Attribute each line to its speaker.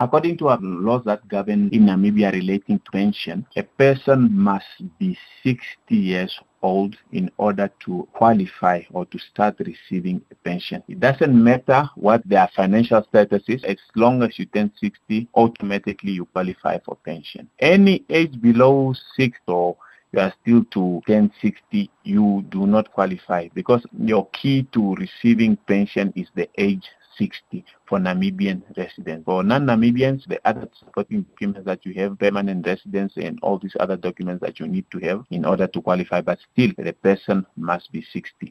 Speaker 1: According to our laws that govern in Namibia relating to pension, a person must be 60 years old in order to qualify or to start receiving a pension. It doesn't matter what their financial status is, as long as you turn 60, automatically you qualify for pension. Any age below 60 or you are still to turn 60, you do not qualify because your key to receiving pension is the age 60 for Namibian residents. For non-Namibians, the other supporting documents that you have, permanent residence and all these other documents that you need to have in order to qualify, but still the person must be 60.